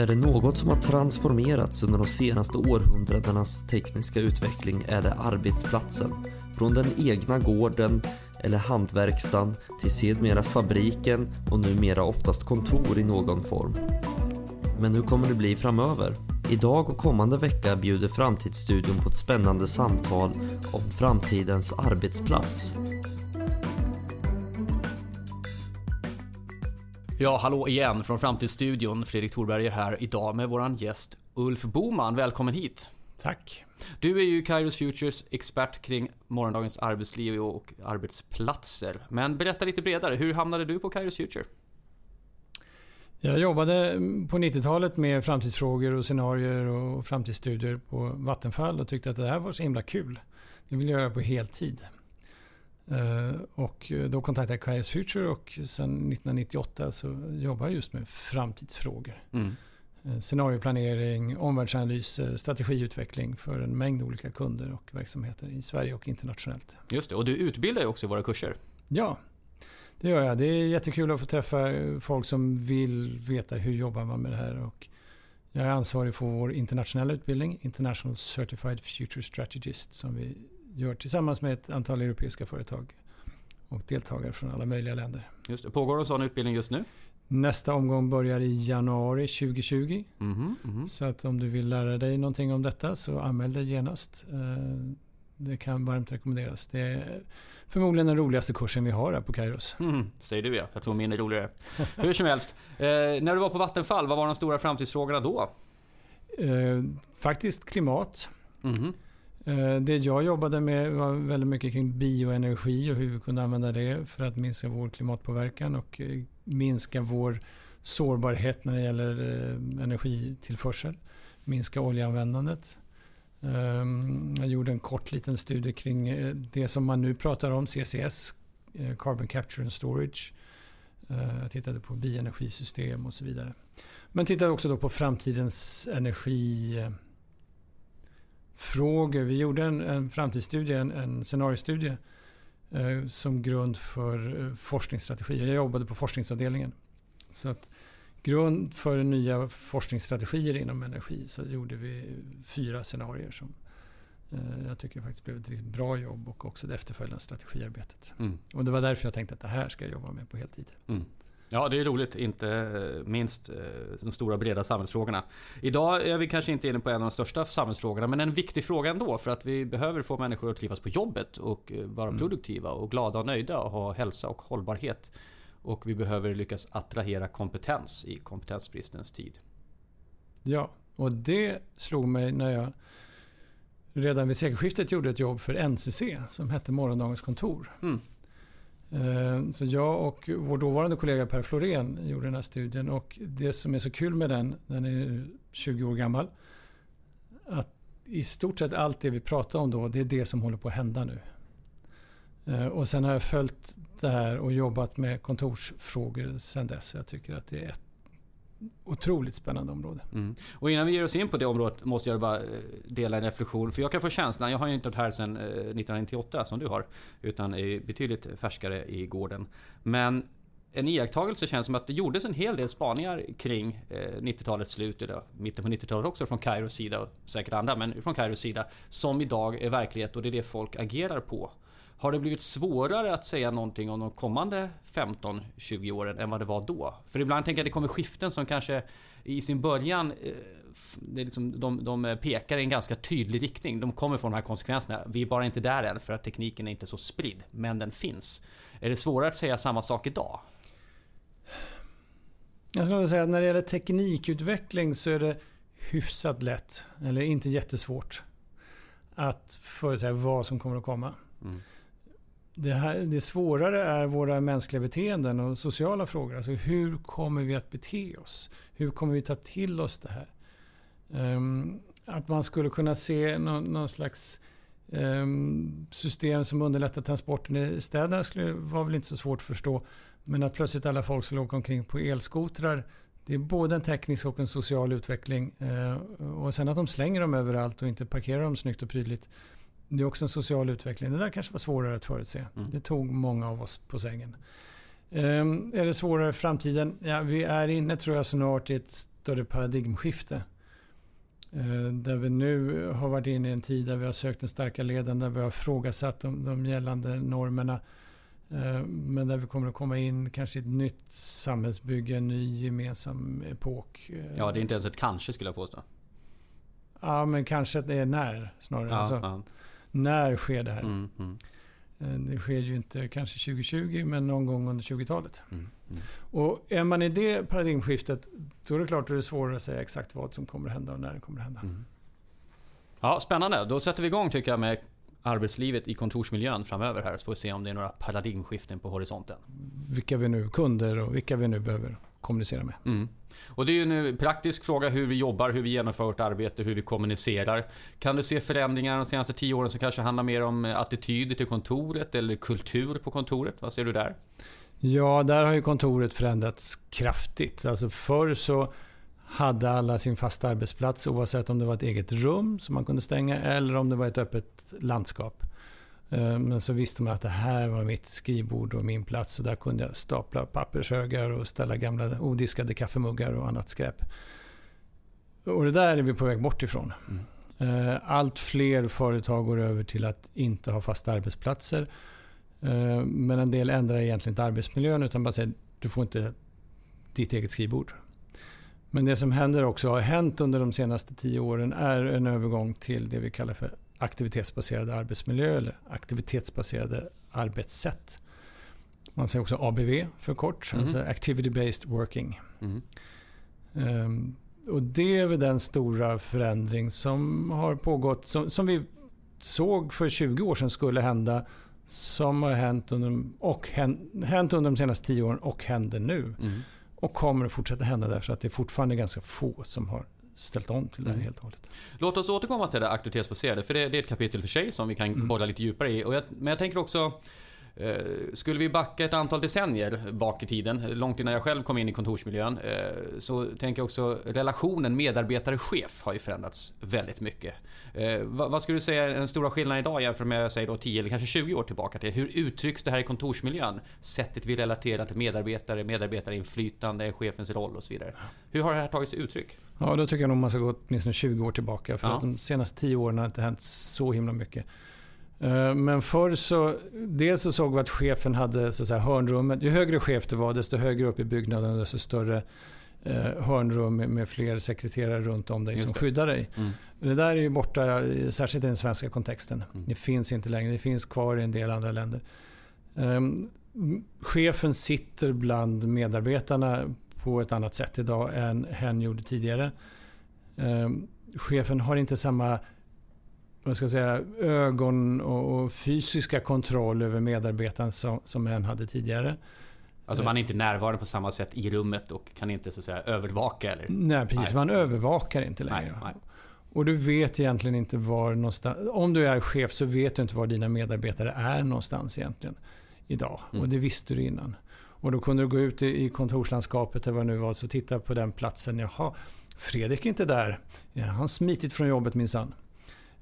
Är det något som har transformerats under de senaste århundradenas tekniska utveckling är det arbetsplatsen. Från den egna gården eller hantverkstan till sedermera fabriken och numera oftast kontor i någon form. Men hur kommer det bli framöver? Idag och kommande vecka bjuder Framtidsstudion på ett spännande samtal om framtidens arbetsplats. Ja, hallå igen från Framtidsstudion. Fredrik Thorberger här idag med våran gäst Ulf Boman. Välkommen hit! Tack! Du är ju Kairos Futures expert kring morgondagens arbetsliv och arbetsplatser. Men berätta lite bredare, hur hamnade du på Kairos Future? Jag jobbade på 90-talet med framtidsfrågor och scenarier och framtidsstudier på Vattenfall och tyckte att det här var så himla kul. Det ville jag göra på heltid. Eh, och då kontaktade jag Kairos Future och sen 1998 så jobbade jag just med framtidsfrågor. Mm. Eh, scenarioplanering, omvärldsanalyser, strategiutveckling för en mängd olika kunder och verksamheter i Sverige och internationellt. Just det, och du utbildar ju också i våra kurser. Ja, det gör jag. Det är jättekul att få träffa folk som vill veta hur jobbar man med det här. Och jag är ansvarig för vår internationella utbildning, International Certified Future Strategist, som vi gör tillsammans med ett antal europeiska företag och deltagare från alla möjliga länder. Just det. Pågår en sån utbildning just nu? Nästa omgång börjar i januari 2020. Mm mm. Så att om du vill lära dig någonting om detta så anmäl dig genast. Eh, det kan varmt rekommenderas. Det är förmodligen den roligaste kursen vi har här på Kairos. Mm, säger du ja. Jag tror min är roligare. Hur som helst. Eh, när du var på Vattenfall, vad var de stora framtidsfrågorna då? Eh, faktiskt klimat. -hmm. Eh, det jag jobbade med var väldigt mycket kring bioenergi och hur vi kunde använda det för att minska vår klimatpåverkan och eh, minska vår sårbarhet när det gäller eh, energitillförsel. Minska oljeanvändandet. Ehm, jag gjorde en kort liten studie kring det som man nu pratar om, CCS, Carbon Capture and Storage. Jag tittade på bioenergisystem och så vidare. Men tittade också då på framtidens energi energifrågor. Vi gjorde en, en framtidsstudie, en, en scenariostudie som grund för forskningsstrategier. Jag jobbade på forskningsavdelningen. Så att grund för nya forskningsstrategier inom energi så gjorde vi fyra scenarier som eh, jag tycker faktiskt blev ett riktigt bra jobb och också det efterföljande strategiarbetet. Mm. Och det var därför jag tänkte att det här ska jag jobba med på heltid. Mm. Ja, det är roligt. Inte eh, minst eh, de stora breda samhällsfrågorna. Idag är vi kanske inte inne på en av de största samhällsfrågorna, men en viktig fråga ändå. För att vi behöver få människor att trivas på jobbet och vara mm. produktiva och glada och nöjda och ha hälsa och hållbarhet. Och vi behöver lyckas attrahera kompetens i kompetensbristens tid. Ja, och det slog mig när jag redan vid sekelskiftet gjorde ett jobb för NCC som hette Morgondagens kontor. Mm. Eh, så jag och vår dåvarande kollega Per Florén gjorde den här studien och det som är så kul med den, den är 20 år gammal, att i stort sett allt det vi pratade om då, det är det som håller på att hända nu. Eh, och sen har jag följt det här och jobbat med kontorsfrågor sen dess. Jag tycker att det är ett otroligt spännande område. Mm. Och innan vi ger oss in på det området måste jag bara eh, dela en reflektion. För jag kan få känslan, jag har ju inte varit här sedan eh, 1998 som du har. Utan är betydligt färskare i gården. Men en iakttagelse känns som att det gjordes en hel del spaningar kring eh, 90-talets slut, eller mitten på 90-talet också från Kairos sida, och säkert andra, men från Kairos sida, som idag är verklighet och det är det folk agerar på. Har det blivit svårare att säga någonting om de kommande 15-20 åren än vad det var då? För ibland tänker jag att det kommer skiften som kanske i sin början eh, det liksom, de, de pekar i en ganska tydlig riktning. De kommer från de här konsekvenserna. Vi är bara inte där än för att tekniken är inte så spridd. Men den finns. Är det svårare att säga samma sak idag? Jag skulle säga att när det gäller teknikutveckling så är det hyfsat lätt, eller inte jättesvårt, att förutsäga vad som kommer att komma. Mm det, här, det svårare är våra mänskliga beteenden och sociala frågor. Alltså hur kommer vi att bete oss? Hur kommer vi ta till oss det här? Um, att man skulle kunna se någon, någon slags um, system som underlättar transporten i städerna skulle, var väl inte så svårt att förstå. Men att plötsligt alla folk skulle åka omkring på elskotrar det är både en teknisk och en social utveckling. Uh, och sen att de slänger dem överallt och inte parkerar dem snyggt och prydligt. Det är också en social utveckling. Det där kanske var svårare att förutse. Mm. Det tog många av oss på sängen. Um, är det svårare i framtiden? Ja, vi är inne tror jag snart i ett större paradigmskifte. Uh, där vi nu har varit inne i en tid där vi har sökt den starka leden, där vi har frågasatt de, de gällande normerna. Uh, men där vi kommer att komma in kanske i ett nytt samhällsbygge, en ny gemensam epok. Ja, det är inte ens ett kanske skulle jag påstå. Ja, men kanske det är när snarare. Ja, alltså, ja. När sker det här? Mm, mm. Det sker ju inte kanske 2020 men någon gång under 20-talet. Mm, mm. Och är man i det paradigmskiftet då är det klart att det är svårare att säga exakt vad som kommer att hända och när det kommer att hända. Mm. Ja, Spännande. Då sätter vi igång tycker jag med arbetslivet i kontorsmiljön framöver här så får vi se om det är några paradigmskiften på horisonten. Vilka vi nu kunder och vilka vi nu behöver kommunicera med. Mm. Och det är ju en praktisk fråga hur vi jobbar, hur vi genomför vårt arbete, hur vi kommunicerar. Kan du se förändringar de senaste tio åren som kanske handlar mer om attityder till kontoret eller kultur på kontoret? Vad ser du där? Ja, där har ju kontoret förändrats kraftigt. Alltså förr så hade alla sin fasta arbetsplats oavsett om det var ett eget rum som man kunde stänga eller om det var ett öppet landskap. Eh, men så visste man att det här var mitt skrivbord och min plats och där kunde jag stapla pappershögar och ställa gamla odiskade kaffemuggar och annat skräp. Och det där är vi på väg bort ifrån. Mm. Eh, allt fler företag går över till att inte ha fasta arbetsplatser. Eh, men en del ändrar egentligen inte arbetsmiljön utan bara säger du får inte ditt eget skrivbord. Men det som händer också, har hänt under de senaste tio åren, är en övergång till det vi kallar för aktivitetsbaserad arbetsmiljö eller aktivitetsbaserade arbetssätt. Man säger också ABV för kort, mm. alltså Activity Based Working. Mm. Um, och det är väl den stora förändring som har pågått, som, som, vi såg för 20 år sedan skulle hända, som har hänt under, och hänt, under de senaste 10 åren och händer nu. Mm. Och kommer att fortsätta hända därför att det är fortfarande ganska få som har ställt om till det mm. helt och hållet. Låt oss återkomma till det aktivitetsbaserade, för det, det är ett kapitel för sig som vi kan mm. borra lite djupare i. Och jag, men jag tänker också skulle vi backa ett antal decennier bak i tiden, långt innan jag själv kom in i kontorsmiljön, eh, så tänker jag också relationen medarbetare-chef har ju förändrats väldigt mycket. Eh, vad skulle du säga är den stora skillnaden idag jämfört med säg då 10 eller kanske 20 år tillbaka till? Hur uttrycks det här i kontorsmiljön? Sättet vi relaterar till medarbetare, medarbetarinflytande, chefens roll och så vidare. Hur har det här tagit sig uttryck? Ja, då tycker jag nog man ska gå åtminstone 20 år tillbaka. För ja. att de senaste 10 åren har det inte hänt så himla mycket. Eh, men förr så, dels så såg vi att chefen hade så att hörnrummet. Ju högre chef du var, desto högre upp i byggnaden, desto större eh, hörnrum med, med, fler sekreterare runt om dig Just som det. skyddar dig. Mm. Det där är ju borta, särskilt i den svenska kontexten. Mm. Det finns inte längre. Det finns kvar i en del andra länder. Um, chefen sitter bland medarbetarna på ett annat sätt idag än hen gjorde tidigare. Um, chefen har inte samma vad ska säga, ögon och, fysiska kontroll över medarbetaren som, som en hade tidigare. Alltså man är inte närvarande på samma sätt i rummet och kan inte så att säga övervaka eller? Nej precis, nej. man övervakar inte längre. Nej, nej. Och du vet egentligen inte var någonstans, om du är chef så vet du inte var dina medarbetare är någonstans egentligen idag. Mm. Och det visste du innan. Och då kunde du gå ut i kontorslandskapet eller vad det nu var och titta på den platsen. Jaha, Fredrik är inte där. Ja, han smitit från jobbet minsann.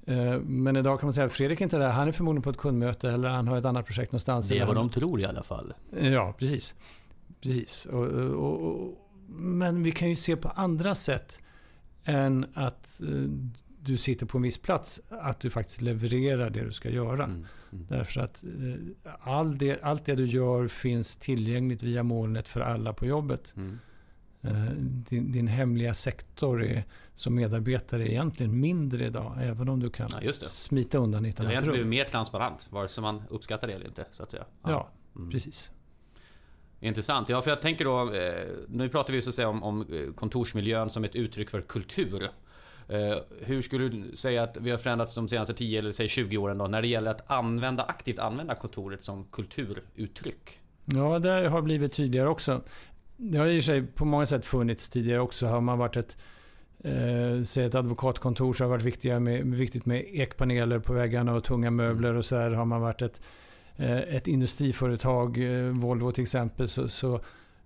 Eh, men idag kan man säga att Fredrik är inte där. Han är förmodligen på ett kundmöte eller han har ett annat projekt någonstans. Det är vad de tror i alla fall. Ja, precis. precis. Och, och, och, men vi kan ju se på andra sätt än att eh, du sitter på en viss plats. Att du faktiskt levererar det du ska göra. Mm, mm. Därför att eh, all det, allt det du gör finns tillgängligt via molnet för alla på jobbet. Mm. Eh, din, din, hemliga sektor är, som medarbetare är egentligen mindre idag. Även om du kan ja, smita undan i rum. Det har blivit mer transparent, vare sig man uppskattar det eller inte. Så att säga. Ja, ja mm. precis. Intressant. Ja, för jag tänker då... Eh, nu pratar vi så att säga om, om eh, kontorsmiljön som ett uttryck för kultur. Hur skulle du säga att vi har förändrats de senaste 10 eller säg 20 åren då när det gäller att använda, aktivt använda kontoret som kulturuttryck? Ja, det har blivit tydligare också. Det har i och sig på många sätt funnits tidigare också. Har man varit ett, eh, säg ett advokatkontor så har det varit viktiga med, viktigt med ekpaneler på väggarna och tunga möbler och så här. Har man varit ett, eh, ett industriföretag, eh, Volvo till exempel, så, så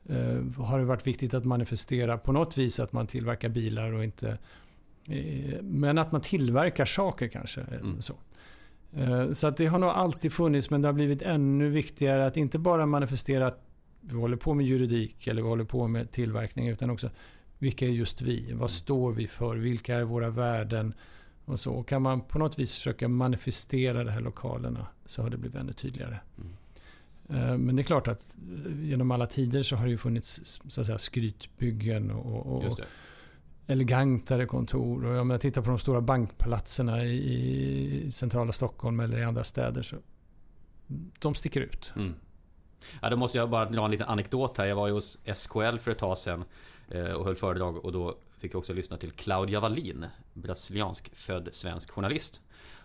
eh, har det varit viktigt att manifestera på något vis att man tillverkar bilar och inte... Eh, men att man tillverkar saker kanske. Eh, mm. Så. Så att det har nog alltid funnits men det har blivit ännu viktigare att inte bara manifestera vi håller på med juridik eller vi håller på med tillverkning utan också vilka är just vi? Vad står vi för? Vilka är våra värden? Och så och kan man på något vis försöka manifestera de här lokalerna så har det blivit ännu tydligare. Mm. Men det är klart att genom alla tider så har det ju funnits så att säga, skrytbyggen och, och elegantare kontor. Och om jag tittar på de stora bankpalatserna i centrala Stockholm eller i andra städer så de sticker ut. Mm. Ja, då måste jag bara dra en liten anekdot här. Jag var ju hos SKL för ett tag sedan eh, och höll föredrag och då fick jag också lyssna till Claudia Wallin, brasiliansk född svensk journalist.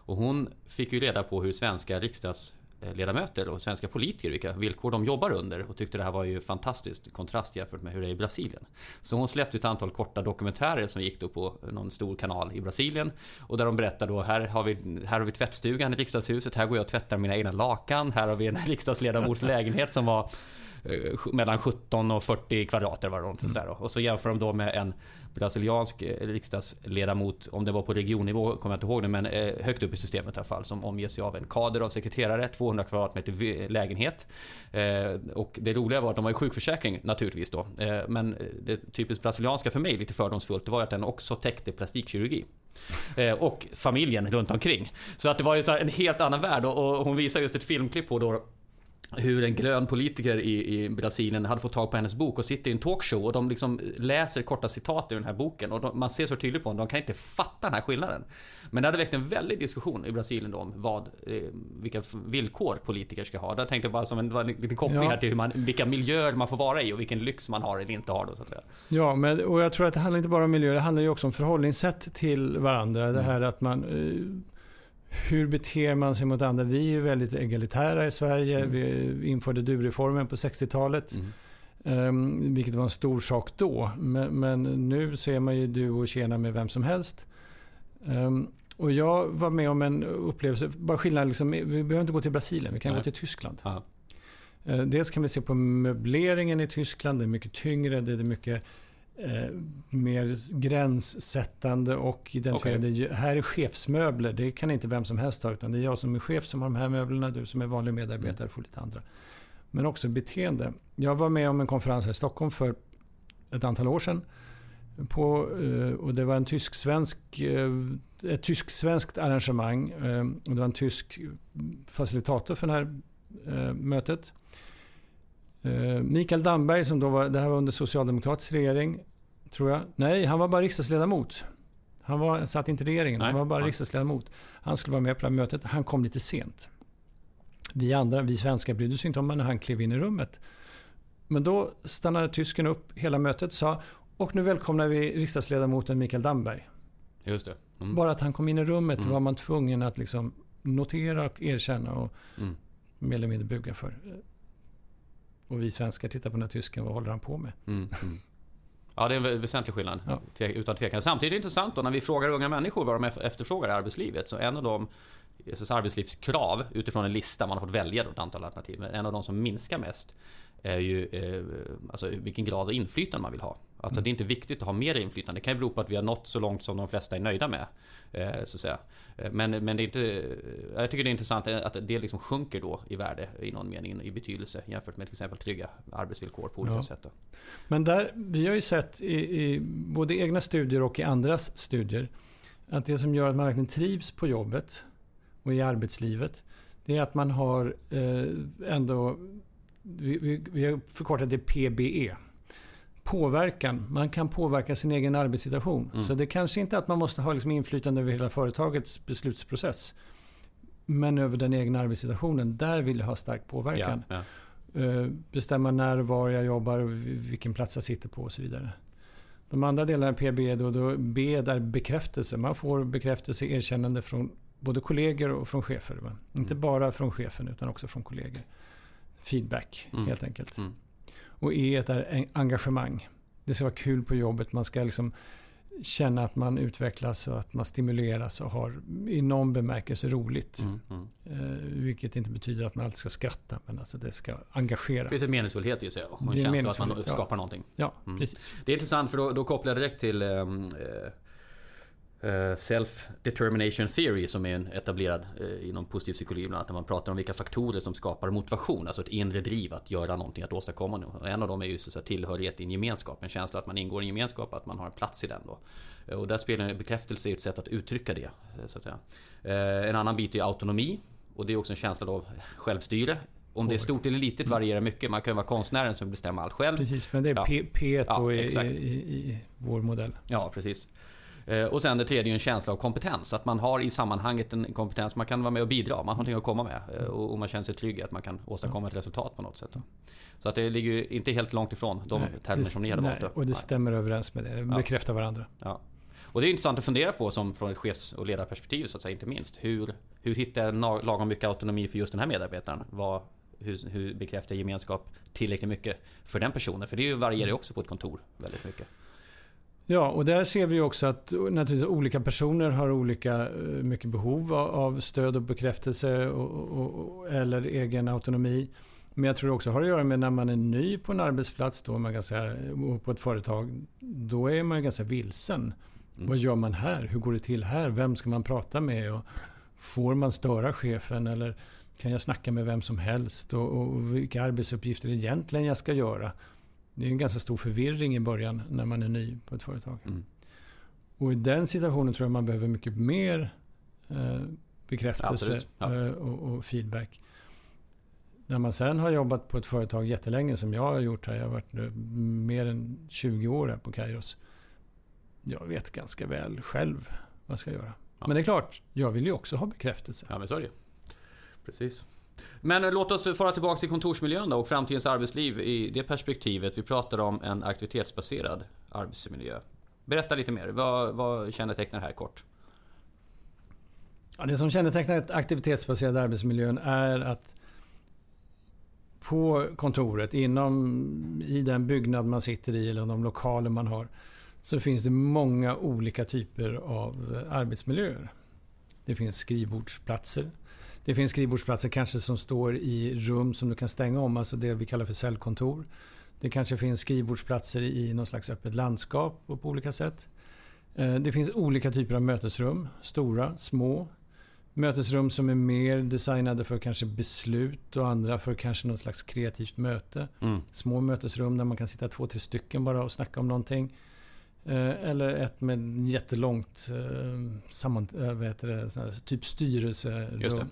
Och hon fick ju reda på hur svenska riksdags Eh, ledamöter och svenska politiker vilka villkor de jobbar under och tyckte det här var ju fantastiskt kontrast jämfört med hur det är i Brasilien. Så hon släppte ett antal korta dokumentärer som gick då på någon stor kanal i Brasilien och där de berättar då här har vi, här har vi tvättstugan i riksdagshuset, här går jag och tvättar mina egna lakan, här har vi en riksdagsledamots lägenhet som var Eh, mellan 17 och 40 kvadrater var det sådär. Och så jämför de då med en brasiliansk eh, riksdagsledamot, om det var på regionnivå kommer jag inte ihåg det, men eh, högt upp i systemet i alla fall, som omges av en kader av sekreterare, 200 kvadratmeter lägenhet. Och det roliga var att de har ju sjukförsäkring naturligtvis då, men det typiskt brasilianska för mig, lite fördomsfullt, det var att den också täckte plastikkirurgi. och familjen runt omkring. Så att det var ju en helt annan värld och hon visar just ett filmklipp på då hur en grön politiker i, i Brasilien hade fått tag på hennes bok och sitter i en talkshow och de liksom läser korta citat ur den här boken och de, man ser så tydligt på dem, de kan inte fatta den här skillnaden. Men det hade väckt en väldig diskussion i Brasilien då om vad, eh, vilka villkor politiker ska ha. Där tänkte jag bara som en, en liten koppling ja. här till hur man, vilka miljöer man får vara i och vilken lyx man har eller inte har. Då, så att säga. Ja, men, och jag tror att det handlar inte bara om miljö, det handlar ju också om förhållningssätt till varandra. Mm. Det här att man eh, hur beter man sig mot andra? Vi är väldigt egalitära i Sverige. Mm. Vi införde du-reformen på 60-talet. Mm. Um, vilket var en stor sak då. Men, men, nu ser man ju du och tjena med vem som helst. Um, och jag var med om en upplevelse, bara skillnad, liksom, vi behöver inte gå till Brasilien, vi kan Nej. gå till Tyskland. Aha. Uh, dels kan vi se på möbleringen i Tyskland, det är mycket tyngre, det är mycket eh, mer gränssättande och identifierade. Okay. Här är chefsmöbler, det kan inte vem som helst ha utan det är jag som är chef som har de här möblerna, du som är vanlig medarbetare mm. får lite andra. Men också beteende. Jag var med om en konferens här i Stockholm för ett antal år sedan. På, eh, och det var en tysk-svensk, eh, ett tysk-svenskt arrangemang. Och det var en tysk facilitator för det här mötet. Mikael Damberg, som då var, det här var under socialdemokratisk regering, tror jag. Nej, han var bara riksdagsledamot. Han var, satt inte i regeringen, Nej. han var bara Nej. riksdagsledamot. Han skulle vara med på det här mötet. Han kom lite sent. Vi andra, vi svenskar brydde oss inte om när han klev in i rummet. Men då stannade tysken upp hela mötet och sa och nu välkomnar vi riksdagsledamoten Mikael Damberg. Just det. Mm. Bara att han kom in i rummet mm. var man tvungen att liksom notera och erkänna och mm. mer eller mindre buga för. Och vi svenskar tittar på den här tysken, vad håller han på med? Mm. mm. Ja, det är en väsentlig skillnad. Ja. Utan tvekan. Samtidigt är det intressant då när vi frågar unga människor vad de efterfrågar i arbetslivet. Så en av de arbetslivskrav utifrån en lista, man har fått välja då ett antal alternativ. Men en av de som minskar mest är ju eh, alltså vilken grad av inflytande man vill ha. Alltså mm. det är inte viktigt att ha mer inflytande. Det kan ju bero på att vi har nått så långt som de flesta är nöjda med. Eh, så att säga. Eh, men, men det är inte... Jag tycker det är intressant att det liksom sjunker då i värde i någon mening, i betydelse jämfört med till exempel trygga arbetsvillkor på olika ja. sätt. Då. Men där, vi har ju sett i, i både egna studier och i andras studier att det som gör att man verkligen trivs på jobbet och i arbetslivet det är att man har eh, ändå vi, vi, vi har förkortat det PBE. Påverkan. Man kan påverka sin egen arbetssituation. Mm. Så det kanske inte är att man måste ha liksom inflytande över hela företagets beslutsprocess. Men över den egna arbetssituationen. Där vill jag ha stark påverkan. Ja, ja. Eh, bestämma när och var jag jobbar, vilken plats jag sitter på och så vidare. De andra delarna PBE, då, då B är bekräftelse. Man får bekräftelse, erkännande från både kollegor och från chefer. Mm. Inte bara från chefen utan också från kollegor feedback mm. helt enkelt. Mm. Och E är engagemang. Det ska vara kul på jobbet. Man ska liksom känna att man utvecklas och att man stimuleras och har i någon bemärkelse roligt. Mm, mm. Eh, vilket inte betyder att man alltid ska skratta, men alltså det ska engagera. Det finns en meningsfullhet i sig och en känsla att man skapar ja. någonting. Ja, mm. precis. Det är intressant för då, då kopplar jag direkt till ehm, eh, eh, Self-determination theory som är en etablerad eh, inom positiv psykologi bland annat när man pratar om vilka faktorer som skapar motivation, alltså ett inre driv att göra någonting, att åstadkomma något. En av dem är ju så tillhörighet i en gemenskap, en känsla att man ingår i en gemenskap, att man har en plats i den då. Och där spelar bekräftelse ett sätt att uttrycka det. Så att säga. En annan bit är autonomi och det är också en känsla av självstyre. Om det är stort eller litet varierar mycket. Man kan vara konstnären som bestämmer allt själv. Precis, men det är ja. P, P ja, i, i, i, vår modell. Ja, precis. Eh, och sen det tredje är en känsla av kompetens. Att man har i sammanhanget en kompetens. Man kan vara med och bidra. Man har någonting att komma med. Eh, och man känner sig trygg att man kan åstadkomma ett resultat på något sätt. Så att det ligger inte helt långt ifrån de termer som ni hade valt. Och det stämmer överens med det. Bekräftar varandra. Ja. Och det är intressant att fundera på som från ett chefs och ledarperspektiv så att säga, inte minst. Hur, hur hittar jag lagom mycket autonomi för just den här medarbetaren? Vad, hur, hur bekräftar gemenskap tillräckligt mycket för den personen? För det varierar ju också på ett kontor väldigt mycket. Ja, och där ser vi också att naturligtvis olika personer har olika eh, mycket behov av stöd och bekräftelse och, och, eller egen autonomi. Men jag tror också har att göra med när man är ny på en arbetsplats då man kan säga, på ett företag. Då är man ganska vilsen. Mm. Vad gör man här? Hur går det till här? Vem ska man prata med? Och får man störa chefen? Eller kan jag snacka med vem som helst? Och, och vilka arbetsuppgifter egentligen jag ska göra? Det är en ganska stor förvirring i början när man är ny på ett företag. Mm. Och i den situationen tror jag man behöver mycket mer eh, bekräftelse ja, ja. Eh, och, och, feedback. När man sen har jobbat på ett företag jättelänge som jag har gjort här. Jag har varit nu mer än 20 år här på Kairos jag vet ganska väl själv vad jag ska göra. Ja. Men det är klart, jag vill ju också ha bekräftelse. Ja, men så är det Precis. Men eh, låt oss fara tillbaka till kontorsmiljön då och framtidens arbetsliv i det perspektivet. Vi pratar om en aktivitetsbaserad arbetsmiljö. Berätta lite mer. Vad, vad kännetecknar det här kort? Ja, det som kännetecknar aktivitetsbaserad arbetsmiljön är att på kontoret, inom, i den byggnad man sitter i eller de lokaler man har så finns det många olika typer av eh, arbetsmiljöer. Det finns skrivbordsplatser. Det finns skrivbordsplatser kanske som står i rum som du kan stänga om, alltså det vi kallar för cellkontor. Det kanske finns skrivbordsplatser i någon slags öppet landskap på olika sätt. Eh, det finns olika typer av mötesrum, stora, små. Mötesrum som är mer designade för kanske beslut och andra för kanske någon slags kreativt möte. Mm. Små mötesrum där man kan sitta två, tre stycken bara och snacka om någonting. Eh, eller ett med jättelångt eh, samman, eh, vad heter det, typ styrelserum.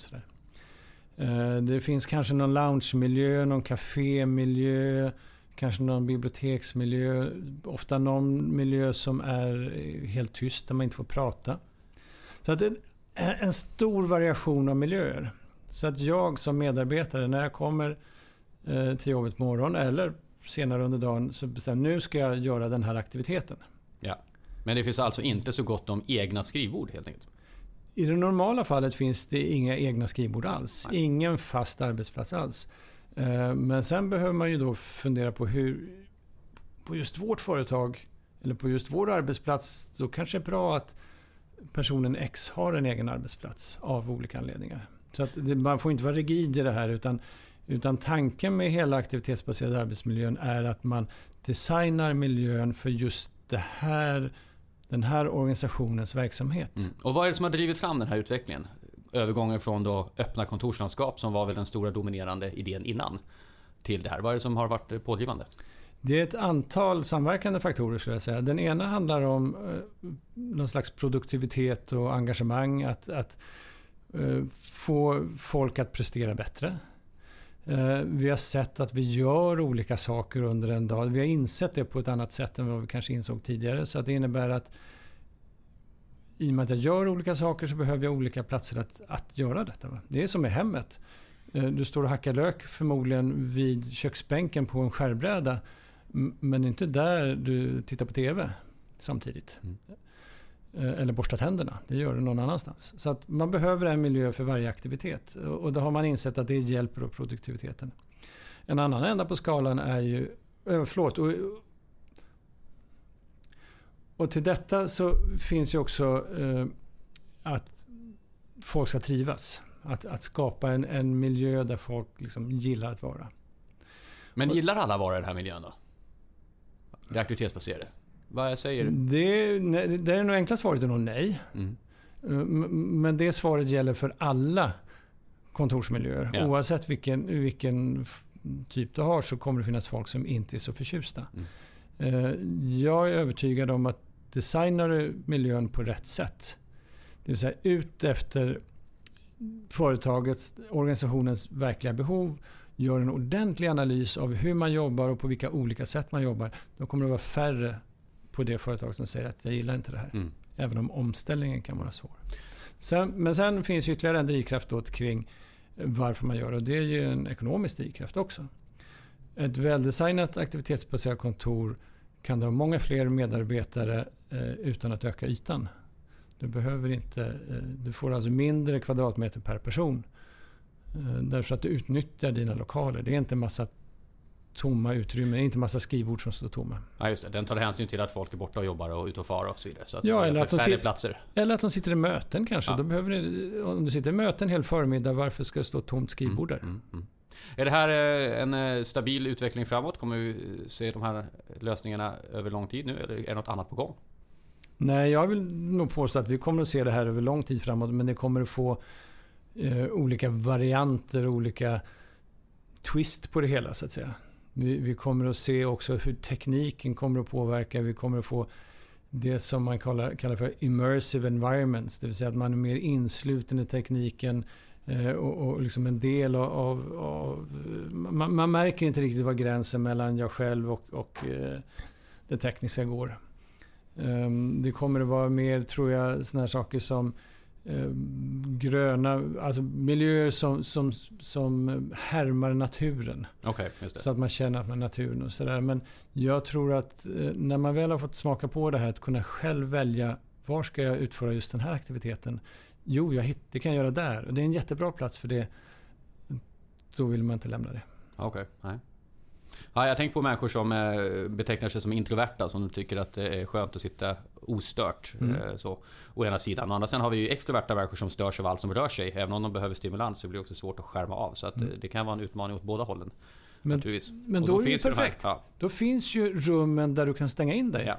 Det. det finns kanske någon loungemiljö, någon kafémiljö, kanske någon biblioteksmiljö. Ofta någon miljö som är helt tyst, där man inte får prata. Så att är en stor variation av miljöer. Så att jag som medarbetare, när jag kommer till jobbet på morgonen eller senare under dagen, så bestämmer nu ska jag göra den här aktiviteten. Men det finns alltså inte så gott om egna skrivbord helt enkelt? I det normala fallet finns det inga egna skrivbord alls. Nej. Ingen fast arbetsplats alls. Eh, men sen behöver man ju då fundera på hur... På just vårt företag eller på just vår arbetsplats så kanske det är bra att personen X har en egen arbetsplats av olika anledningar. Så att det, man får inte vara rigid i det här utan, utan tanken med hela aktivitetsbaserade arbetsmiljön är att man designar miljön för just det här, den här organisationens verksamhet. Mm. Och vad är det som har drivit fram den här utvecklingen? Övergången från då öppna kontorslandskap som var väl den stora dominerande idén innan till det här. Vad är det som har varit pådrivande? Det är ett antal samverkande faktorer skulle jag säga. Den ena handlar om eh, någon slags produktivitet och engagemang. Att, att eh, få folk att prestera bättre. Eh, vi har sett att vi gör olika saker under en dag. Vi har insett det på ett annat sätt än vad vi kanske insåg tidigare. Så det innebär att i och med att jag gör olika saker så behöver jag olika platser att, att göra detta. Det är som i hemmet. Eh, du står och hackar lök förmodligen vid köksbänken på en skärbräda. Men det är inte där du tittar på TV samtidigt. Mm. Eh, eller borsta tänderna. Det gör du någon annanstans. Så att man behöver en miljö för varje aktivitet. Och då har man insett att det hjälper produktiviteten. En annan ända på skalan är ju... Eh, förlåt. Och, och till detta så finns ju också eh, att folk ska trivas. Att, att skapa en, en miljö där folk liksom gillar att vara. Men gillar alla att vara i den här miljön då? Det aktivitetsbaserade? Vad säger du? Det, det är nog enkla svaret är nog nej. Mm. Eh, Men det svaret gäller för alla kontorsmiljöer. Ja. Oavsett vilken, vilken typ du har så kommer det finnas folk som inte är så förtjusta. Mm. Eh, Jag är övertygad om att designar du miljön på rätt sätt, det vill säga ut efter företagets, organisationens verkliga behov, gör en ordentlig analys av hur man jobbar och på vilka olika sätt man jobbar, då kommer det vara färre på det företag som säger att jag gillar inte det här. Mm. Även om omställningen kan vara svår. Sen, men sen finns ytterligare en drivkraft då kring varför man gör det. Och det är ju en ekonomisk drivkraft också. Ett väldesignat aktivitetsbaserat kontor kan du ha många fler medarbetare eh, utan att öka ytan. Du behöver inte, eh, du får alltså mindre kvadratmeter per person. Eh, därför att du utnyttjar dina lokaler. Det är inte massa tomma utrymmen, inte massa skrivbord som står tomma. Ja, just det. Den tar hänsyn till att folk är borta och jobbar och ute och far och så vidare. Så att Ja, eller att de sit- platser. Eller att de sitter i möten kanske. Ja. Då behöver ni, om du sitter i möten hel förmiddag, varför ska det stå tomt skrivbord där? Mm, mm. Är det här eh, en eh, stabil utveckling framåt? Kommer vi se de här lösningarna över lång tid nu? Eller är det något annat på gång? Nej, jag vill nog påstå att vi kommer att se det här över lång tid framåt. Men det kommer att få eh, olika varianter, olika twist på det hela så att säga. Vi, vi kommer att se också hur tekniken kommer att påverka. Vi kommer att få det som man kallar, kallar för immersive environments. Det vill säga att man är mer insluten i tekniken eh, och, och liksom en del av... av, av man, man märker inte riktigt var gränsen mellan jag själv och, och eh, det tekniska går. Ehm, det kommer att vara mer, tror jag, såna här saker som ehm, gröna, alltså miljöer som, som, som härmar naturen. Det. Så att man känner att man är naturen och sådär. Men jag tror att eh, när man väl har fått smaka på det här att kunna själv välja var ska jag utföra just den här aktiviteten. Jo, jag hitt, det kan jag göra där. Och det är en jättebra plats för det. Då vill man inte lämna det. Okej, nej. Ja, jag tänker på människor som eh, betecknar sig som introverta, som tycker att det är skönt att sitta ostört. Mm. Eh, så, å ena sidan. Å andra sidan har vi ju extroverta människor som störs av allt som rör sig. Även om de behöver stimulans så blir det också svårt att skärma av. Så att, eh, det kan vara en utmaning åt båda hållen. Men, men Och då är det finns ju de här- perfekt. ja, Då finns ju rummen där du kan stänga in dig. ja.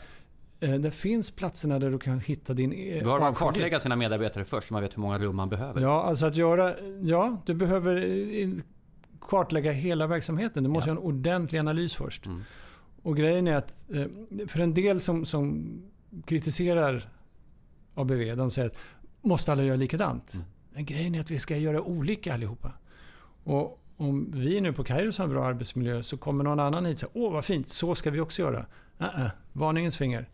Eh, Det finns platserna där du kan hitta din eh, Bör man kartlägga sina medarbetare först så man vet hur många rum man behöver? Ja, alltså att göra... Ja, du behöver eh, kartlägga hela verksamheten. Du måste Ja. göra en ordentlig analys först. Mm. Och grejen är att eh, för en del som, som kritiserar ABV, de säger att måste alla göra likadant? Mm. Men grejen är att vi ska göra olika allihopa. Och om vi nu på Kairos har en bra arbetsmiljö så kommer någon annan hit och säger åh vad fint, så ska vi också göra. Uh-uh, varningens finger.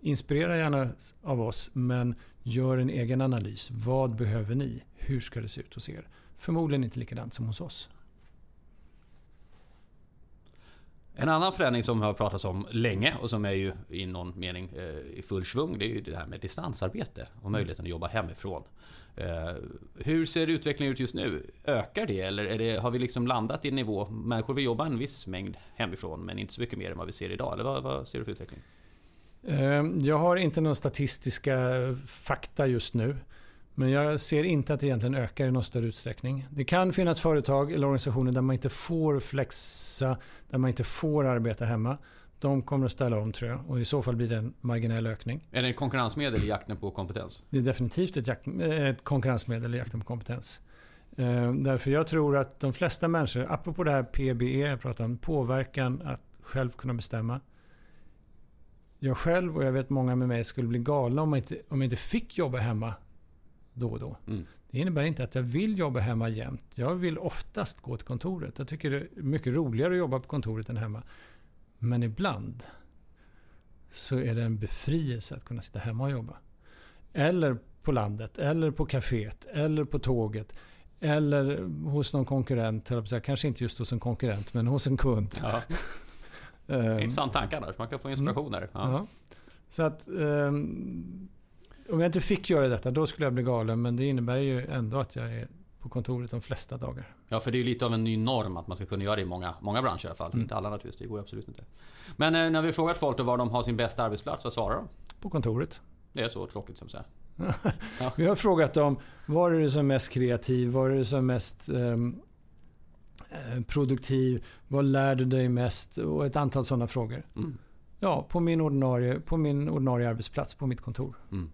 Inspirera gärna av oss men gör en egen analys. Vad behöver ni? Hur ska det se ut hos er? Förmodligen inte likadant som hos oss. En annan förändring som har pratats om länge och som är ju i någon mening eh, i full svung, det är ju det här med distansarbete och möjligheten att jobba hemifrån. Eh, hur ser utvecklingen ut just nu? Ökar det eller är det, har vi liksom landat i en nivå, människor vill jobba en viss mängd hemifrån men inte så mycket mer än vad vi ser idag? Eller vad, vad ser du för utveckling? Eh, jag har inte någon statistiska fakta just nu. Men jag ser inte att det egentligen ökar i någon större utsträckning. Det kan finnas företag eller organisationer där man inte får flexa, där man inte får arbeta hemma. De kommer att ställa om tror jag och i så fall blir det en marginell ökning. Är det ett konkurrensmedel i jakten på kompetens? Det är definitivt ett, jakt, eh, ett konkurrensmedel i jakten på kompetens. Eh, Därför jag tror att de flesta människor, apropå det här PBE jag pratade om, påverkan att själv kunna bestämma. Jag själv och jag vet många med mig skulle bli galna om jag inte, om jag inte fick jobba hemma då och då. Mm. Det innebär inte att jag vill jobba hemma jämt. Jag vill oftast gå till kontoret. Jag tycker det är mycket roligare att jobba på kontoret än hemma. Men ibland så är det en befrielse att kunna sitta hemma och jobba. Eller på landet, eller på kaféet, eller på tåget. Eller hos någon konkurrent, kanske inte just hos en konkurrent, men hos en kund. Ja, Ehm, intressant tanke annars, man kan få inspiration där. Ja. Ja. Så att ehm, om jag inte fick göra detta, då skulle jag bli galen. Men det innebär ju ändå att jag är på kontoret de flesta dagar. Ja, för det är ju lite av en ny norm att man ska kunna göra det i många, många branscher i alla fall. Mm. Inte alla naturligtvis, det går absolut inte. Men eh, när vi frågat folk då var de har sin bästa arbetsplats, vad svarar de? På kontoret. Det är så tråkigt som så här. Vi har frågat dem, var är du som mest kreativ? Var är du som mest ehm, eh, produktiv? Vad lär du dig mest? Och ett antal sådana frågor. Mm. Ja, på min, ordinarie, på min ordinarie arbetsplats, på mitt kontor. Mm.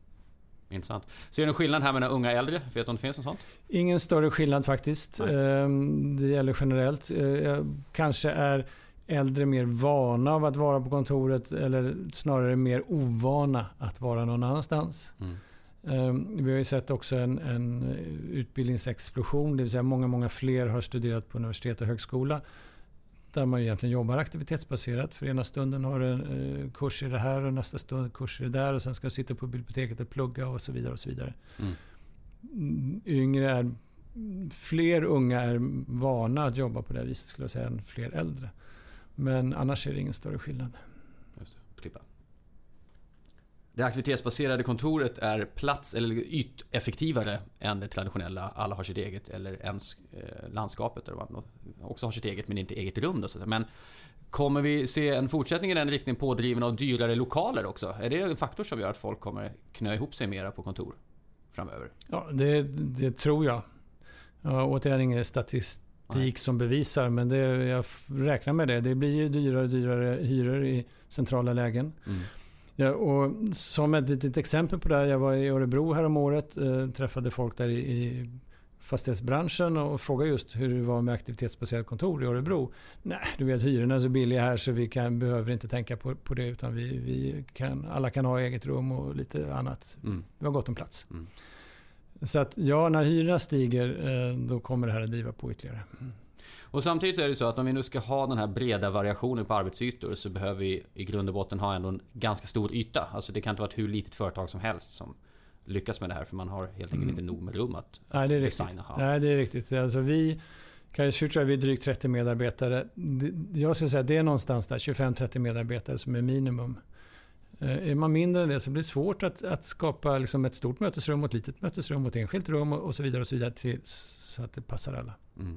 Intressant. Ser du en skillnad här mellan unga och äldre? Vet du om det finns något sånt? Ingen större skillnad faktiskt. Nej. Ehm, Det gäller generellt. Eh, kanske är äldre mer vana av att vara på kontoret eller snarare mer ovana att vara någon annanstans. Mm. Ehm, Vi har ju sett också en, en utbildningsexplosion, det vill säga många, många fler har studerat på universitet och högskola. Där man egentligen jobbar aktivitetsbaserat. För ena stunden har du en eh, kurs i det här och nästa stund kurs i det där och sen ska du sitta på biblioteket och plugga och så vidare. och så vidare. Mm. Mm, Yngre är, fler unga är vana att jobba på det viset skulle jag säga än fler äldre. Men annars är det ingen större skillnad. Just det, klippa. Det aktivitetsbaserade kontoret är plats eller yteffektivare än det traditionella alla har sitt eget eller ens eh, landskapet där man också har sitt eget men inte eget rum. Då, så. Men kommer vi se en fortsättning i den riktningen pådriven av dyrare lokaler också? Är det en faktor som gör att folk kommer knö ihop sig mera på kontor framöver? Ja, det, det tror jag. Ja, återigen ingen statistik Nej. som bevisar men det, jag räknar med det. Det blir ju dyrare och dyrare hyror i centrala lägen. Mm. Ja, och som ett litet exempel på det här. Jag var i Örebro här om året. Eh, träffade folk där i, i fastighetsbranschen och frågade just hur det var med aktivitetsbaserat kontor i Örebro. Nej, du vet hyrorna är så billiga här så vi kan, behöver inte tänka på, på det utan vi, vi kan, alla kan ha eget rum och lite annat. Mm. Vi har gott om plats. Mm. Så att ja, när hyrorna stiger eh, då kommer det här att driva på ytterligare. Och samtidigt är det så att om vi nu ska ha den här breda variationen på arbetsytor så behöver vi i grund och botten ha ändå en ganska stor yta. Alltså det kan inte vara ett hur litet företag som helst som lyckas med det här för man har helt enkelt Mm. inte nog med rum att Nej, det är riktigt. designa. Ha. Nej, det är riktigt. Alltså vi, tror jag vi är drygt 30 medarbetare. Jag skulle säga att det är någonstans där 25-30 medarbetare som är minimum. Eh, Är man mindre än det så blir det svårt att, att skapa liksom ett stort mötesrum och ett litet mötesrum och ett enskilt rum och, och så vidare. och Så vidare till, så att det passar alla. Mm.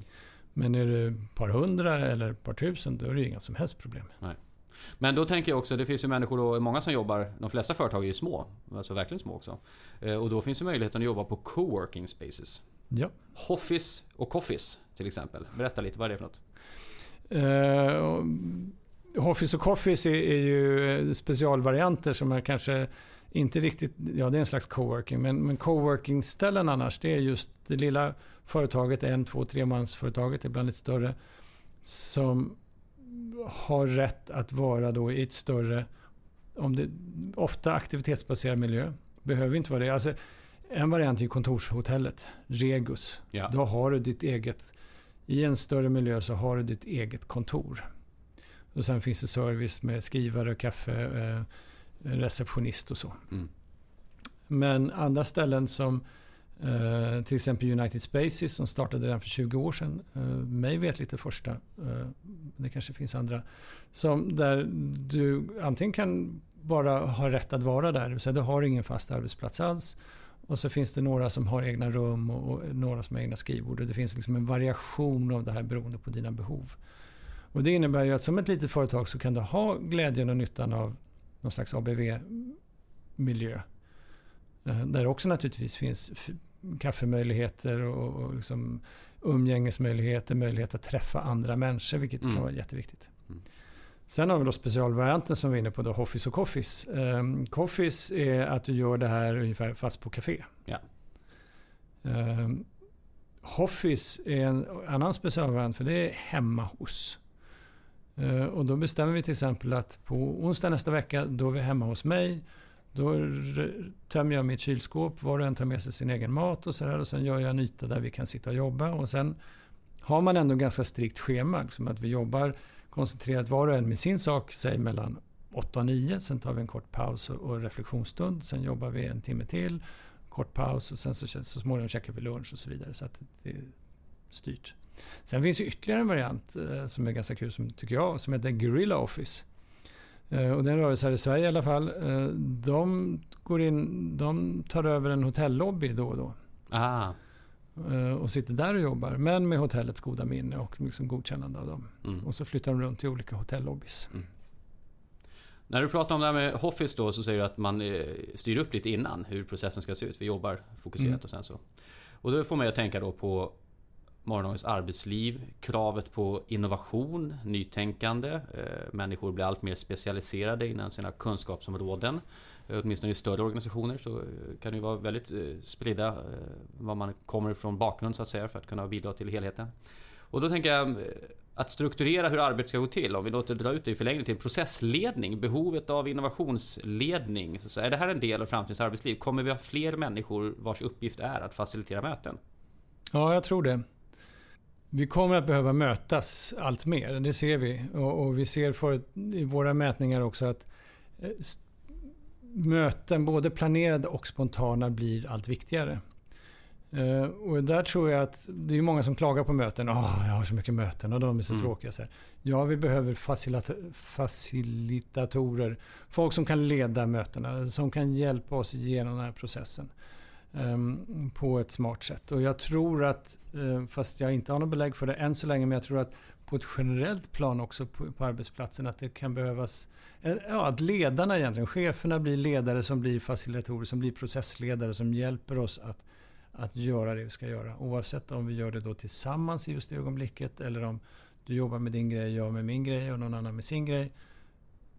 Men är det ett par hundra eller ett par tusen då är det inga som helst problem. Men då tänker jag också, det finns ju människor då, många som jobbar, de flesta företag är ju små, alltså verkligen små också. Eh, Och då finns ju möjligheten att jobba på coworking spaces. Ja. Hoffis och Coffis till exempel. Berätta lite, vad är det för något? Eh, och Hoffis och Coffees är, är ju eh, specialvarianter som är kanske inte riktigt, ja det är en slags coworking, men, men coworking-ställen annars det är just det lilla företaget, en, två, tre mansföretaget, ibland lite större, som har rätt att vara då i ett större, om det, ofta aktivitetsbaserad miljö, behöver inte vara det. Alltså, en variant är kontorshotellet, Regus. Ja. Då har du ditt eget, i en större miljö så har du ditt eget kontor. Och sen finns det service med skrivare, kaffe, eh, receptionist och så. Mm. Men andra ställen som eh, till exempel United Spaces som startade redan för 20 år sedan. Eh, mig vet lite första. Eh, det kanske finns andra. Som där du antingen kan bara ha rätt att vara där. Så du har ingen fast arbetsplats alls. Och så finns det några som har egna rum och, och några som har egna skrivbord. Och det finns liksom en variation av det här beroende på dina behov. Och det innebär ju att som ett litet företag så kan du ha glädjen och nyttan av någon slags ABV-miljö. Eh, Där också naturligtvis finns kaffemöjligheter och, och liksom umgängesmöjligheter, möjlighet att träffa andra människor, vilket Mm. kan vara jätteviktigt. Mm. Sen har vi då specialvarianten som vi är inne på, då, Hoffis och Coffis. Um, Coffis är att du gör det här ungefär fast på café. Ja. Um, Hoffis är en annan specialvariant för det är hemma hos. Eh, och då bestämmer vi till exempel att på onsdag nästa vecka då är vi hemma hos mig. Då tömmer jag mitt kylskåp, var och en tar med sig sin egen mat och så där, och sen gör jag en yta där vi kan sitta och jobba. Och sen har man ändå ganska strikt schema, liksom att vi jobbar koncentrerat var och en med sin sak, säg mellan 8 och 9. Sen tar vi en kort paus och, reflektionsstund. Sen jobbar vi en timme till, kort paus och sen så, så småningom käkar vi lunch och så vidare. Så att det är styrt. Sen finns ju ytterligare en variant eh, som är ganska kul, som, tycker jag, som heter Guerrilla Office. Eh, och den rör sig här i Sverige i alla fall. Eh, de, går in, de tar över en hotellobby då och då. Ah, eh, och sitter där och jobbar, men med hotellets goda minne och liksom godkännande av dem. mm. Och så flyttar de runt till olika hotellobbys. När du pratar om det här med Hoffis då så säger du att man styr upp lite innan hur processen ska se ut. Vi jobbar fokuserat Mm. och sen så. Och då får mig att tänka då på morgondagens arbetsliv, kravet på innovation, nytänkande. Eh, människor blir allt mer specialiserade inom sina kunskapsområden. Eh, åtminstone i större organisationer så eh, kan det vara väldigt spridda var man kommer ifrån bakgrund så att säga för att kunna bidra till helheten. Och då tänker jag att strukturera hur arbetet ska gå till, om vi låter dra ut det i förlängning till processledning, behovet av innovationsledning. Så är det här en del av framtidens arbetsliv? Kommer vi ha fler människor vars uppgift är att facilitera möten? Ja, jag tror det. Vi kommer att behöva mötas allt mer, det ser vi. Och, och vi ser för, i våra mätningar också att eh, möten, både planerade och spontana, blir allt viktigare. Uh, och där tror jag att det är många som klagar på möten. Oh, jag har så mycket möten och de är så mm. tråkiga. Så här. Ja, vi behöver facilita facilitatorer. Folk som kan leda mötena, som kan hjälpa oss genom den här processen. Ehm, på ett smart sätt. Och jag tror att, eh, fast jag inte har något belägg för det än så länge, men jag tror att på ett generellt plan också på, på arbetsplatsen att det kan behövas, eh, ja, att ledarna egentligen, cheferna blir ledare som blir facilitatorer, som blir processledare, som hjälper oss att att göra det vi ska göra. Oavsett om vi gör det då tillsammans i just det ögonblicket eller om du jobbar med din grej, jag med min grej och någon annan med sin grej.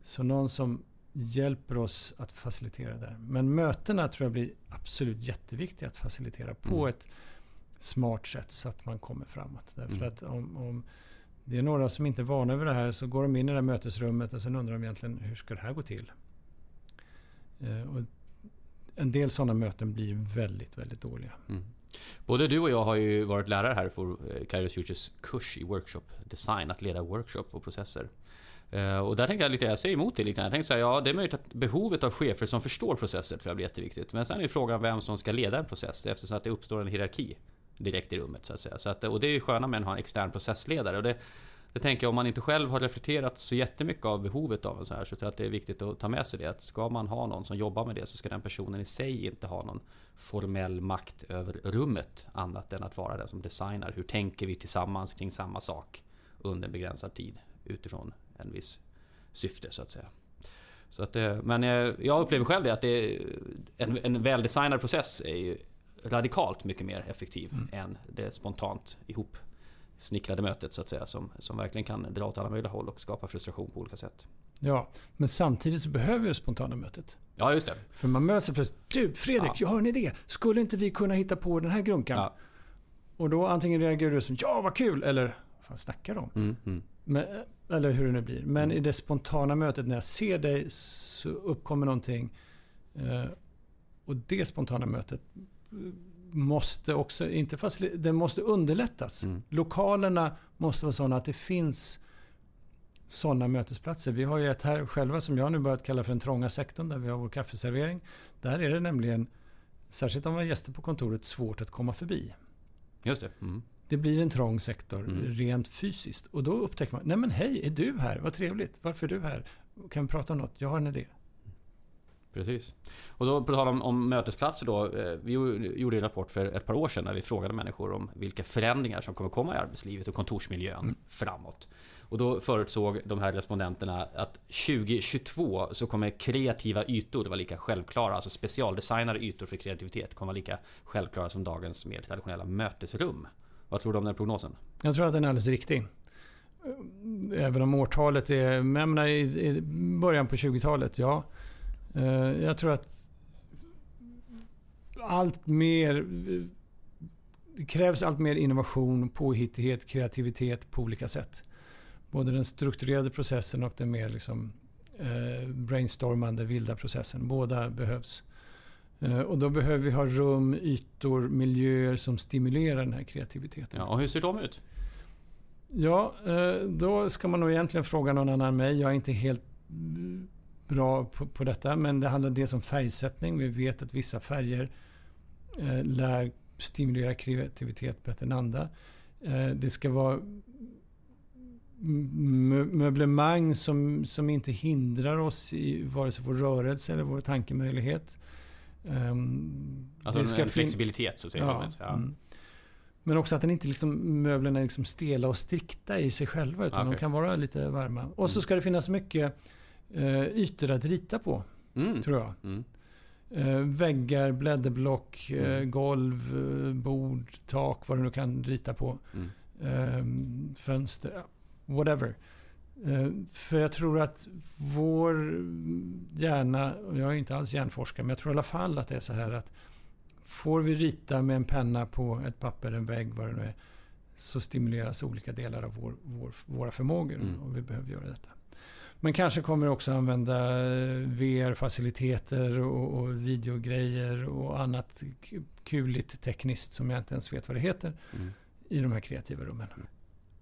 Så någon som hjälper oss att facilitera det. Men mötena tror jag blir absolut jätteviktiga att facilitera på mm. ett smart sätt så att man kommer framåt. Därför mm. att om, om, det är några som inte är vana vid det här så går de in i det här mötesrummet och sen undrar de egentligen hur ska det här gå till? Eh, och en del sådana möten blir väldigt, väldigt dåliga. Mm. Både du och jag har ju varit lärare här för eh, Kairos Futures kurs i workshop design, att leda workshop och processer. Eh, och där tänker jag lite, jag säger emot det lite. Jag tänker här, ja det är möjligt att behovet av chefer som förstår processer tror jag blir jätteviktigt. Men sen är frågan vem som ska leda en process eftersom att det uppstår en hierarki direkt i rummet så att säga. Så att, och det är ju sköna med att ha en extern processledare. Och det, det tänker jag om man inte själv har reflekterat så jättemycket av behovet av en sån här så tror jag att det är viktigt att ta med sig det. Att ska man ha någon som jobbar med det så ska den personen i sig inte ha någon formell makt över rummet annat än att vara den som designar. Hur tänker vi tillsammans kring samma sak under en begränsad tid utifrån en viss syfte så att säga. Så att, men jag upplever själv det att det en, en väldesignad process är ju radikalt mycket mer effektiv mm. än det spontant ihop snickrade mötet så att säga som, som verkligen kan dra åt alla möjliga håll och skapa frustration på olika sätt. Ja, men samtidigt så behöver vi det spontana mötet. Ja, just det. För man möts plötsligt. Du Fredrik, ja. jag har en idé. Skulle inte vi kunna hitta på den här grunkan? Ja. Och då antingen reagerar du som ja vad kul eller vad fan snackar de? Mm, mm. Men, eller hur det nu blir. Men i det spontana mötet när jag ser dig så uppkommer någonting. Eh, och det spontana mötet måste också, inte fast, det måste underlättas. Mm. Lokalerna måste vara sådana att det finns sådana mötesplatser. Vi har ju ett här själva som jag nu börjat kalla för den trånga sektorn där vi har vår kaffeservering. Där är det nämligen, särskilt om man har gäster på kontoret, svårt att komma förbi. Just det. Mm. Det blir en trång sektor mm. rent fysiskt. Och då upptäcker man, nej men hej, är du här? Vad trevligt. Varför är du här? Kan vi prata om något? Jag har en idé. Precis. Och då på tal om, om mötesplatser då. Eh, vi gjorde en rapport för ett par år sedan när vi frågade människor om vilka förändringar som kommer komma i arbetslivet och kontorsmiljön mm. framåt. Och då förutsåg de här respondenterna att 2022 så kommer kreativa ytor, det var lika självklara, alltså specialdesignade ytor för kreativitet, kommer vara lika självklara som dagens mer traditionella mötesrum. Vad tror du om den prognosen? Jag tror att den är alldeles riktig. Även om årtalet är, men i början på 20-talet, ja. Eh, jag tror att allt mer det krävs allt mer innovation, påhittighet, kreativitet på olika sätt. Både den strukturerade processen och den mer liksom, eh, brainstormande, vilda processen. Båda behövs. Eh, och då behöver vi ha rum, ytor, miljöer som stimulerar den här kreativiteten. Ja, och hur ser de ut? Ja, eh, då ska man nog egentligen fråga någon annan än mig. Jag är inte helt bra på, på detta. Men det handlar dels om färgsättning. Vi vet att vissa färger eh, lär stimulera kreativitet bättre än andra. Eh, det ska vara möblemang som, som inte hindrar oss i vare sig vår rörelse eller vår tankemöjlighet. Um, alltså det ska en flexibilitet så att säga. Ja, ja. Mm. Men också att den inte liksom, möblerna är liksom stela och strikta i sig själva. Utan okay. de kan vara lite varma. Och så mm. ska det finnas mycket eh, ytor att rita på. Mm. Tror jag. Mm. Eh, väggar, blädderblock, eh, Mm. golv, eh, bord, tak, vad du nu kan rita på. Eh, fönster, whatever. Eh, för jag tror att vår hjärna, och jag är inte alls hjärnforskare, men jag tror i alla fall att det är så här att får vi rita med en penna på ett papper, en vägg, vad det nu är, så stimuleras olika delar av vår, vår, våra förmågor Mm. och vi behöver göra detta. Men kanske kommer också använda eh, VR-faciliteter och, och videogrejer och annat kuligt tekniskt som jag inte ens vet vad det heter Mm. i de här kreativa rummen.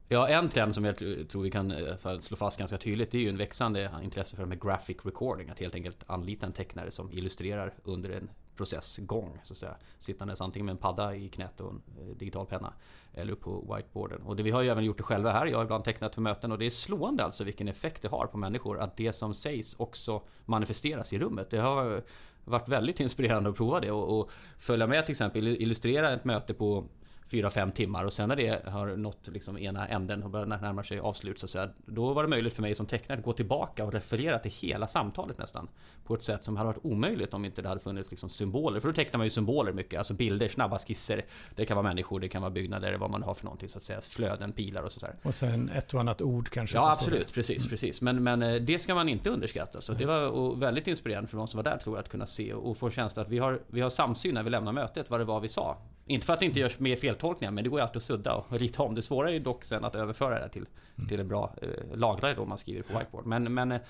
Ja, en trend som jag tror vi kan eh, slå fast ganska tydligt det är ju en växande intresse för det med graphic recording. Att helt enkelt anlita en tecknare som illustrerar under en processgång. Så att säga. Sittandes antingen med en padda i knät och en eh, digital penna. Eller på whiteboarden. Och det, vi har ju även gjort det själva här. Jag har ibland tecknat för möten och det är slående alltså vilken effekt det har på människor. Att det som sägs också manifesteras i rummet. Det har varit väldigt inspirerande att prova det och, och följa med till exempel. Illustrera ett möte på 4-5 timmar och sen när det har nått liksom ena änden och börjar närma sig avslut så att säga, Då var det möjligt för mig som tecknare att gå tillbaka och referera till hela samtalet nästan. På ett sätt som hade varit omöjligt om inte det hade funnits liksom symboler. För då tecknar man ju symboler mycket, alltså bilder, snabba skisser. Det kan vara människor, det kan vara byggnader, vad man har för någonting så att säga. Flöden, pilar och så där. Och sen ett och annat ord kanske. Ja absolut, precis, precis. Men, men eh, det ska man inte underskatta. Så det var väldigt inspirerande för de som var där tror jag att kunna se och få känsla att vi har, vi har samsyn när vi lämnar mötet vad det var vi sa. Inte för att det inte görs mer feltolkningar men det går ju alltid att sudda och rita om. Det svåra är ju dock sen att överföra det här till, till en bra eh, lagra det då man skriver på whiteboard. Men, men eh,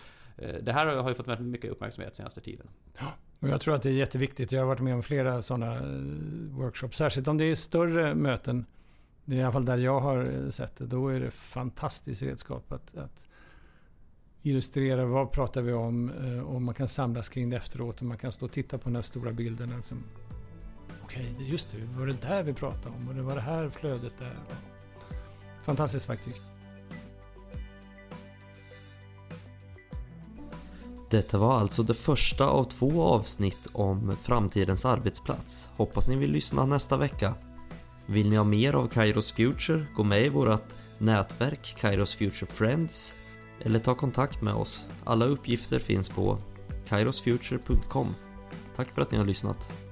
det här har ju fått väldigt mycket uppmärksamhet senaste tiden. Och jag tror att det är jätteviktigt. Jag har varit med om flera sådana eh, workshops. Särskilt om det är större möten. Det är i alla fall där jag har eh, sett det. Då är det fantastiskt redskap att, att illustrera vad pratar vi om eh, och man kan samlas kring det efteråt och man kan stå och titta på den här stora bilden. Liksom, Okej, okay, just det, det var det där vi pratade om och det var det här flödet där. Fantastiskt verktyg. Detta var alltså det första av två avsnitt om framtidens arbetsplats. Hoppas ni vill lyssna nästa vecka. Vill ni ha mer av Kairos Future? Gå med i vårt nätverk Kairos Future Friends eller ta kontakt med oss. Alla uppgifter finns på kairosfuture.com. Tack för att ni har lyssnat.